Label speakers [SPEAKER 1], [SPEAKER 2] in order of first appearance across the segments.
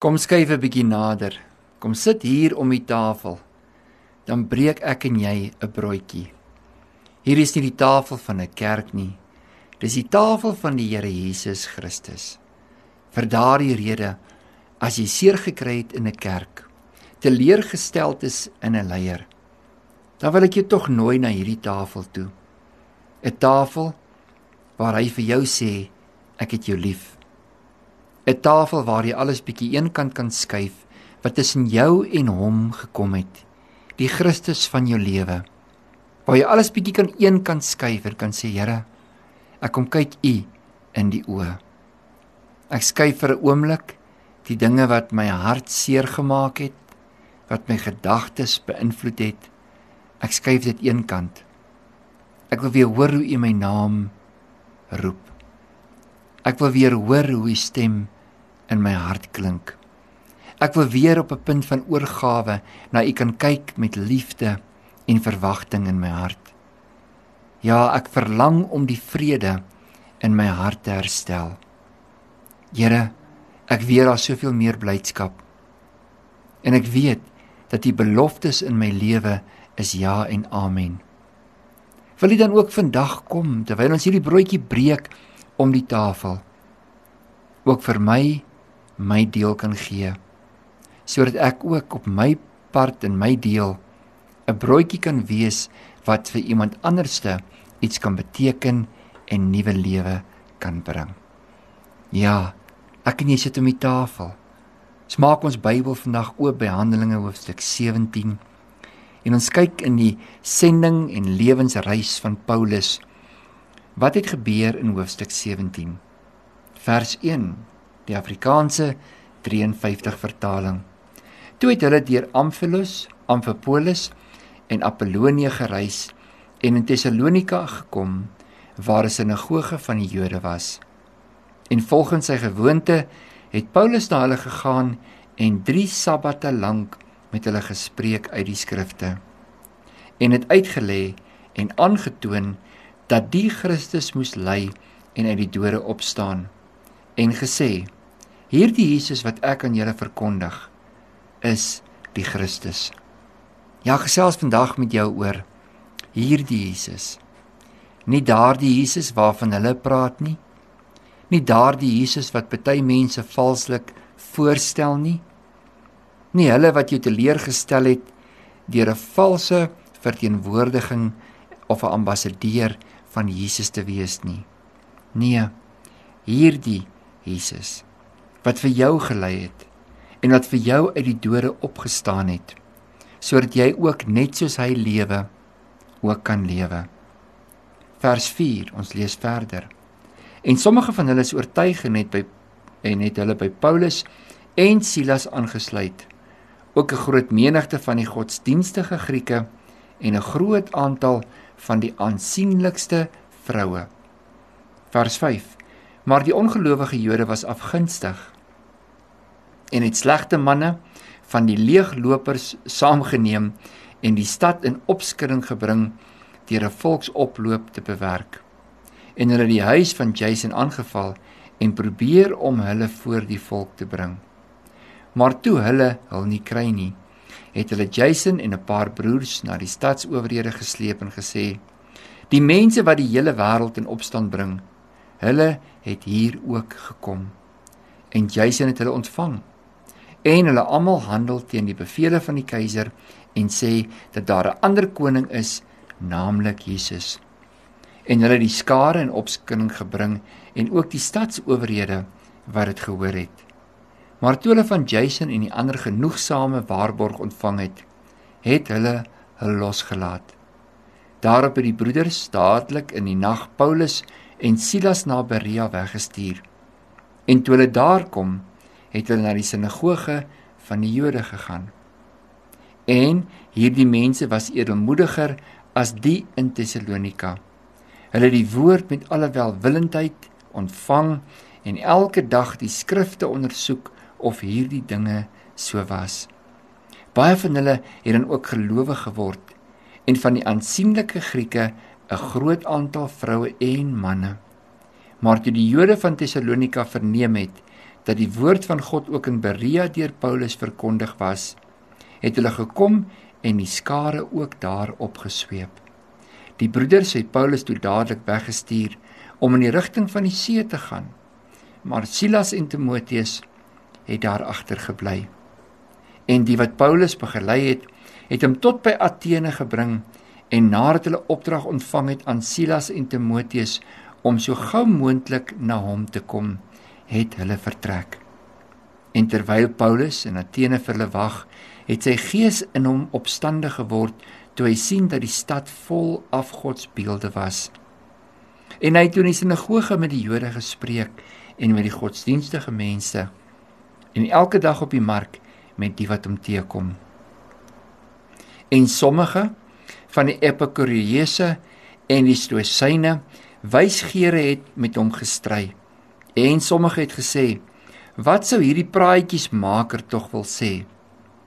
[SPEAKER 1] Kom skuif 'n bietjie nader. Kom sit hier om die tafel. Dan breek ek en jy 'n broodjie. Hier is nie die tafel van 'n kerk nie. Dis die tafel van die Here Jesus Christus. Vir daardie rede as jy seer gekry het in 'n kerk, teleurgesteld is in 'n leier, dan wil ek jou tog nooi na hierdie tafel toe. 'n Tafel waar hy vir jou sê ek het jou lief. 'n tafel waar jy alles bietjie eenkant kan skuif wat tussen jou en hom gekom het. Die Christus van jou lewe. Waar jy alles bietjie kan eenkant skuif en kan sê Here, ek kom kyk U in die oë. Ek skuif vir 'n oomblik die dinge wat my hart seer gemaak het, wat my gedagtes beïnvloed het. Ek skuif dit eenkant. Ek wil weer hoor hoe U my naam roep. Ek wil weer hoor hoe U stem in my hart klink. Ek wil weer op 'n punt van oorgawe na U kan kyk met liefde en verwagting in my hart. Ja, ek verlang om die vrede in my hart te herstel. Here, ek weet daar soveel meer blydskap. En ek weet dat die beloftes in my lewe is ja en amen. Wil U dan ook vandag kom terwyl ons hierdie broodjie breek om die tafel? Ook vir my my deel kan gee sodat ek ook op my part in my deel 'n broodjie kan wees wat vir iemand anderste iets kan beteken en nuwe lewe kan bring. Ja, ek en jy sit om die tafel. Smaak ons Bybel vandag oop by Handelinge hoofstuk 17 en ons kyk in die sending en lewensreis van Paulus. Wat het gebeur in hoofstuk 17? Vers 1 die Afrikaanse 53 vertaling. Toe het hulle deur Amphilos, Amphipolis en Apollonie gereis en in Tessalonika gekom waar 'n sinagoge van die Jode was. En volgens sy gewoonte het Paulus na hulle gegaan en 3 sabbate lank met hulle gespreek uit die skrifte en het uitgelê en aangetoon dat die Christus moes ly en uit die dode opstaan en gesê Hierdie Jesus wat ek aan julle verkondig is die Christus. Ja, gesels vandag met jou oor hierdie Jesus. Nie daardie Jesus waarvan hulle praat nie. Nie daardie Jesus wat baie mense valslik voorstel nie. Nie hulle wat jou teleurgestel het deur 'n valse verteenwoordiging of 'n ambassadeur van Jesus te wees nie. Nee, hierdie Jesus wat vir jou gelei het en wat vir jou uit die dode opgestaan het sodat jy ook net soos hy lewe ook kan lewe. Vers 4, ons lees verder. En sommige van hulle is oortuig en het by en het hulle by Paulus en Silas aangesluit. Ook 'n groot menigte van die godsdienstige Grieke en 'n groot aantal van die aansienlikste vroue. Vers 5. Maar die ongelowige Jode was afgunstig en het slegte manne van die leeglopers saamgeneem en die stad in opskudding gebring deur 'n volksoploop te bewerk. En hulle die huis van Jason aangeval en probeer om hulle voor die volk te bring. Maar toe hulle hul nie kry nie, het hulle Jason en 'n paar broers na die stadsowerhede gesleep en gesê: "Die mense wat die hele wêreld in opstand bring, hulle het hier ook gekom." En Jason het hulle ontvang en hulle almal handel teen die bevele van die keiser en sê dat daar 'n ander koning is, naamlik Jesus. En hulle die skare in opskudding gebring en ook die stadsowerhede wat dit gehoor het. Maar toe hulle van Jason en die ander genoegsame waarborg ontvang het, het hulle hulle losgelaat. Daarop het die broeders dadelik in die nag Paulus en Silas na Berea weggestuur. En toe hulle daar kom, het hulle na die sinagoge van die Jode gegaan. En hierdie mense was edelmoediger as die in Tessalonika. Hulle het die woord met alle welwillendheid ontvang en elke dag die skrifte ondersoek of hierdie dinge so was. Baie van hulle het dan ook gelowig geword en van die aansienlike Grieke 'n groot aantal vroue en manne. Maar toe die Jode van Tessalonika verneem het dat die woord van God ook in Berea deur Paulus verkondig was, het hulle gekom en die skare ook daar opgesweep. Die broeders het Paulus toe dadelik weggestuur om in die rigting van die see te gaan. Maar Silas en Timoteus het daar agter gebly. En die wat Paulus begelei het, het hom tot by Athene gebring en nadat hulle opdrag ontvang het aan Silas en Timoteus om so gou moontlik na hom te kom, het hulle vertrek. En terwyl Paulus in Athene vir hulle wag, het sy gees in hom opstandig geword toe hy sien dat die stad vol afgodsbeelde was. En hy het in die sinagoge met die Jode gespreek en met die godsdienstige mense en elke dag op die mark met die wat hom teekom. En sommige van die epikureëse en die stoïsyne wysgeere het met hom gestry. En sommige het gesê: "Wat sou hierdie praatjiesmaker tog wil sê?"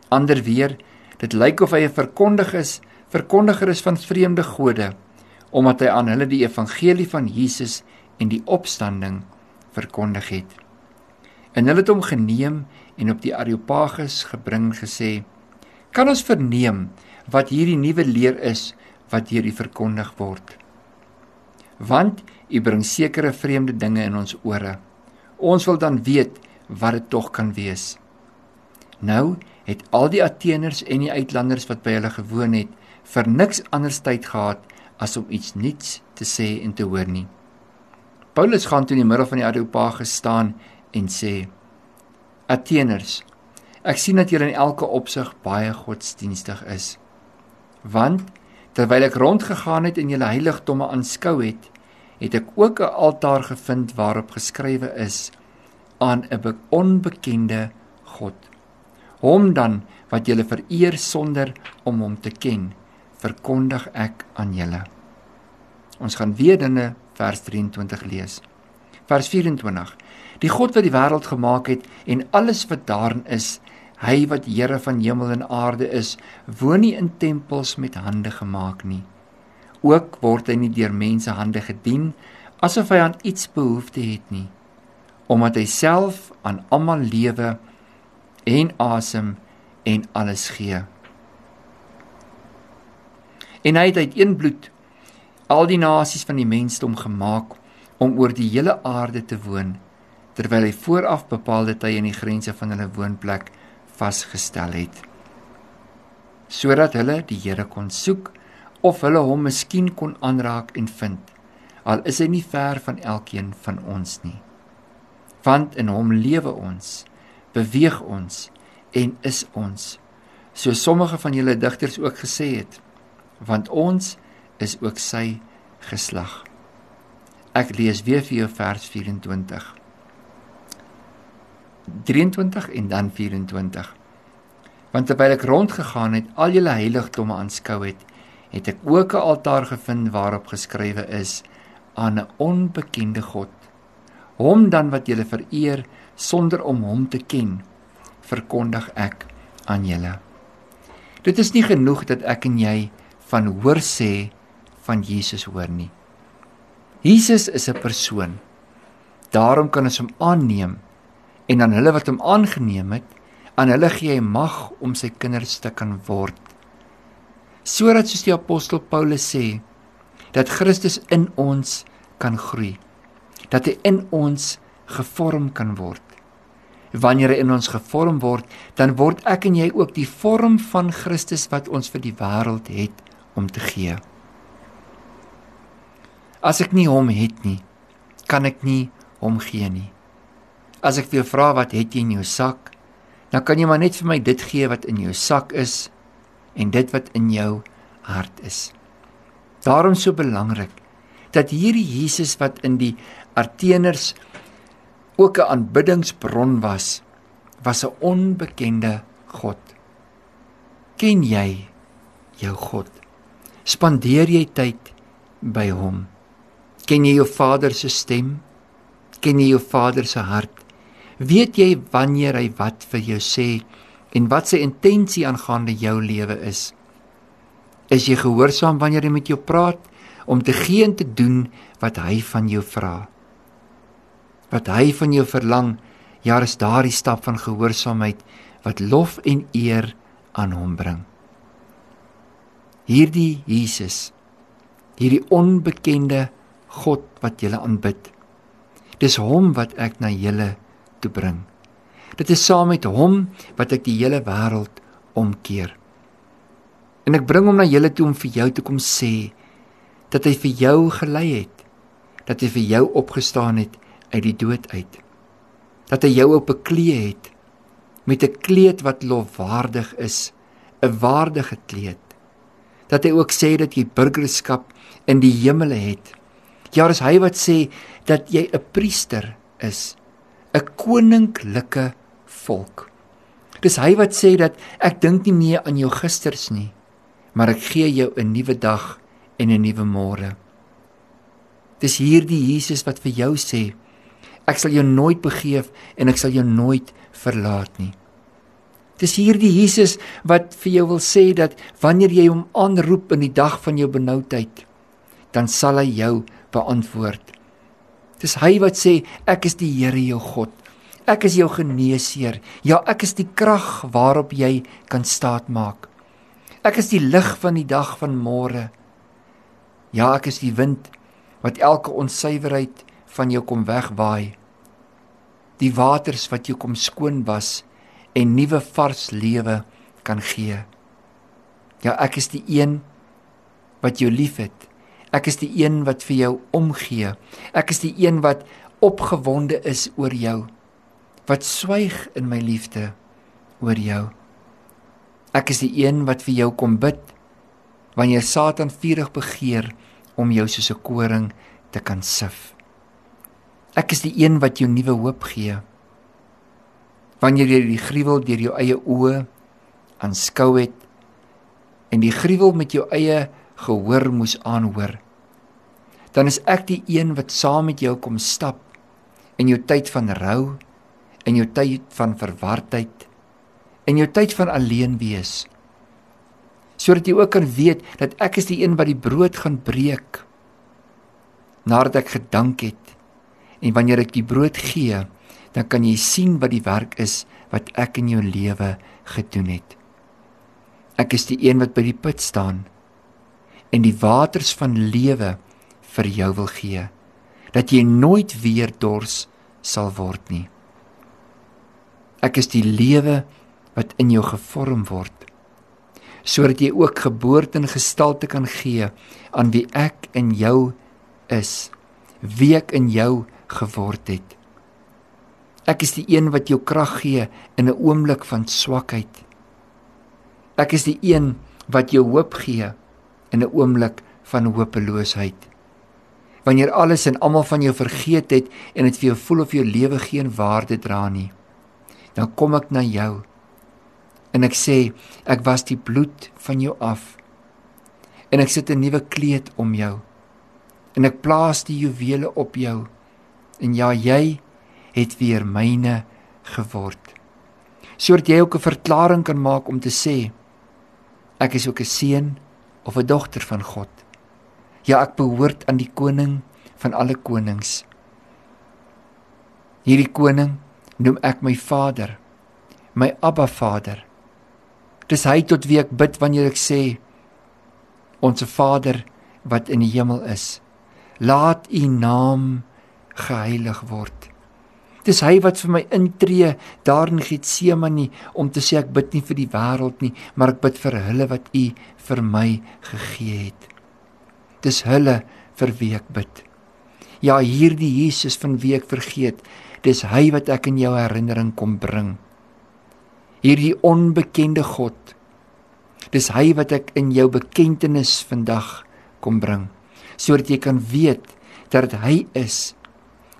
[SPEAKER 1] Ander weer: "Dit lyk of hy 'n verkondiger is, verkondiger is van vreemde gode, omdat hy aan hulle die evangelie van Jesus en die opstanding verkondig het." En hulle het hom geneem en op die Areopagus gebring gesê: "Kan ons verneem wat hierdie nuwe leer is wat deur u verkondig word?" want u bring sekere vreemde dinge in ons ore. Ons wil dan weet wat dit tog kan wees. Nou het al die Atheners en die uitlanders wat by hulle gewoon het, vir niks anders tyd gehad as om iets nuuts te sê en te hoor nie. Paulus gaan toe in die middel van die Areopagus staan en sê: Atheners, ek sien dat julle in elke opsig baie godsdienstig is. Want terwyl ek rondgegaan het en julle heiligdomme aanskou het, het ek ook 'n altaar gevind waarop geskrywe is aan 'n onbekende God. Hom dan wat julle vereer sonder om hom te ken, verkondig ek aan julle. Ons gaan weer dinge vers 23 lees. Vers 24. Die God wat die wêreld gemaak het en alles wat daarin is, hy wat Here van hemel en aarde is, woon nie in tempels met hande gemaak nie. Ook word hy nie deur mense hande gedien asof hy aan iets behoefte het nie omdat hy self aan almal lewe en asem en alles gee. En hy het uit een bloed al die nasies van die mensdom gemaak om oor die hele aarde te woon terwyl hy vooraf bepaalde tye in die grense van hulle woonplek vasgestel het sodat hulle die Here kon soek of hulle hom miskien kon aanraak en vind al is hy nie ver van elkeen van ons nie. Want in hom lewe ons beweeg ons en is ons so sommige van julle digters ook gesê het want ons is ook sy geslag. Ek lees weer vir jou vers 24 23 en dan 24 want terwyl ek rondgegaan het al julle heiligdomme aanskou het het ek ook 'n altaar gevind waarop geskrywe is aan 'n onbekende God. Hom dan wat julle vereer sonder om hom te ken, verkondig ek aan julle. Dit is nie genoeg dat ek en jy van hoor sê van Jesus hoor nie. Jesus is 'n persoon. Daarom kan ons hom aanneem en aan hulle wat hom aangeneem het, aan hulle gee hy mag om sy kinders te kan word. Sodat soos die apostel Paulus sê dat Christus in ons kan groei dat hy in ons gevorm kan word. Wanneer hy in ons gevorm word dan word ek en jy ook die vorm van Christus wat ons vir die wêreld het om te gee. As ek nie hom het nie kan ek nie hom gee nie as ek jou vra wat het jy in jou sak dan kan jy maar net vir my dit gee wat in jou sak is en dit wat in jou hart is. Daarom so belangrik dat hierdie Jesus wat in die Arteners ook 'n aanbiddingsbron was, was 'n onbekende God. Ken jy jou God? Spandeer jy tyd by hom? Ken jy jou Vader se stem? Ken jy jou Vader se hart? Weet jy wanneer hy wat vir jou sê? en wat sy intensie aangaande jou lewe is. Is jy gehoorsaam wanneer hy met jou praat om te gee en te doen wat hy van jou vra? Wat hy van jou verlang Ja, is daardie stap van gehoorsaamheid wat lof en eer aan hom bring. Hierdie Jesus, hierdie onbekende God wat julle aanbid. Dis hom wat ek na julle toe bring. Dit is saam met hom wat ek die hele wêreld omkeer. En ek bring hom na julle toe om vir jou te kom sê dat hy vir jou gelei het, dat hy vir jou opgestaan het uit die dood uit. Dat hy jou op bekleë het met 'n kleed wat lofwaardig is, 'n waardige kleed. Dat hy ook sê dat jy burgerskap in die hemele het. Ja, dis hy wat sê dat jy 'n priester is, 'n koninklike volk. Dis hy wat sê dat ek dink nie meer aan jou gisters nie, maar ek gee jou 'n nuwe dag en 'n nuwe môre. Dis hierdie Jesus wat vir jou sê, ek sal jou nooit begeef en ek sal jou nooit verlaat nie. Dis hierdie Jesus wat vir jou wil sê dat wanneer jy hom aanroep in die dag van jou benoudheid, dan sal hy jou beantwoord. Dis hy wat sê ek is die Here jou God. Ek is jou geneesheer. Ja, ek is die krag waarop jy kan staatmaak. Ek is die lig van die dag van môre. Ja, ek is die wind wat elke onsuiverheid van jou kom wegwaai. Die waters wat jou kom skoon was en nuwe vars lewe kan gee. Ja, ek is die een wat jou liefhet. Ek is die een wat vir jou omgee. Ek is die een wat opgewonde is oor jou. Wat swyg in my liefde oor jou. Ek is die een wat vir jou kom bid wanneer Satan vurig begeer om jou soos 'n koring te kan sif. Ek is die een wat jou nuwe hoop gee. Wanneer jy die gruwel deur jou eie oë aanskou het en die gruwel met jou eie gehoor moes aanhoor, dan is ek die een wat saam met jou kom stap in jou tyd van rou, in jou tyd van verwardheid, in jou tyd van alleen wees sodat jy ook kan weet dat ek is die een wat die brood gaan breek nadat ek gedank het. En wanneer ek die brood gee dan kan jy sien wat die werk is wat ek in jou lewe gedoen het. Ek is die een wat by die put staan en die waters van lewe vir jou wil gee dat jy nooit weer dors sal word nie ek is die lewe wat in jou gevorm word sodat jy ook geboorte en gestalte kan gee aan wie ek in jou is, wie ek in jou geword het. Ek is die een wat jou krag gee in 'n oomblik van swakheid. Ek is die een wat jou hoop gee in 'n oomblik van hopeloosheid. Wanneer alles en almal van jou vergeet het en dit vir jou voel of jou lewe geen waarde dra nie, dan kom ek na jou en ek sê ek was die bloed van jou af en ek sit 'n nuwe kleed om jou en ek plaas die juwele op jou en ja jy het weer myne geword sodat jy ook 'n verklaring kan maak om te sê ek is ook 'n seun of 'n dogter van God. Ja ek behoort aan die koning van alle konings. Hierdie koning noem ek my vader my abba vader. Dis hy tot wie ek bid wanneer ek sê Onse Vader wat in die hemel is, laat U naam geheilig word. Dis hy wat vir my intree daar in Getsemane om te sê ek bid nie vir die wêreld nie, maar ek bid vir hulle wat U vir my gegee het. Dis hulle vir wie ek bid. Ja, hierdie Jesus van wie ek vergeet, dis hy wat ek in jou herinnering kom bring hierdie onbekende God. Dis hy wat ek in jou bekentenis vandag kom bring sodat jy kan weet dat hy is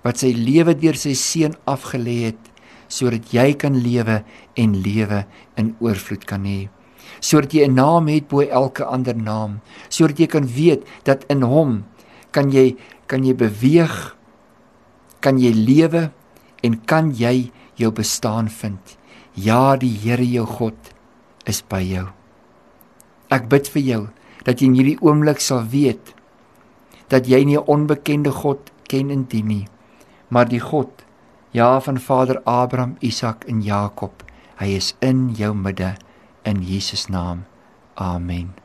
[SPEAKER 1] wat sy lewe deur sy seun afgelê het sodat jy kan lewe en lewe in oorvloed kan hê. Sodat jy 'n naam het bo elke ander naam. Sodat jy kan weet dat in hom kan jy kan jy beweeg kan jy lewe en kan jy jou bestaan vind. Ja, die Here jou God is by jou. Ek bid vir jou dat jy in hierdie oomblik sal weet dat jy nie 'n onbekende God ken en dien nie, maar die God, Ja, van Vader Abraham, Isak en Jakob. Hy is in jou midde in Jesus naam. Amen.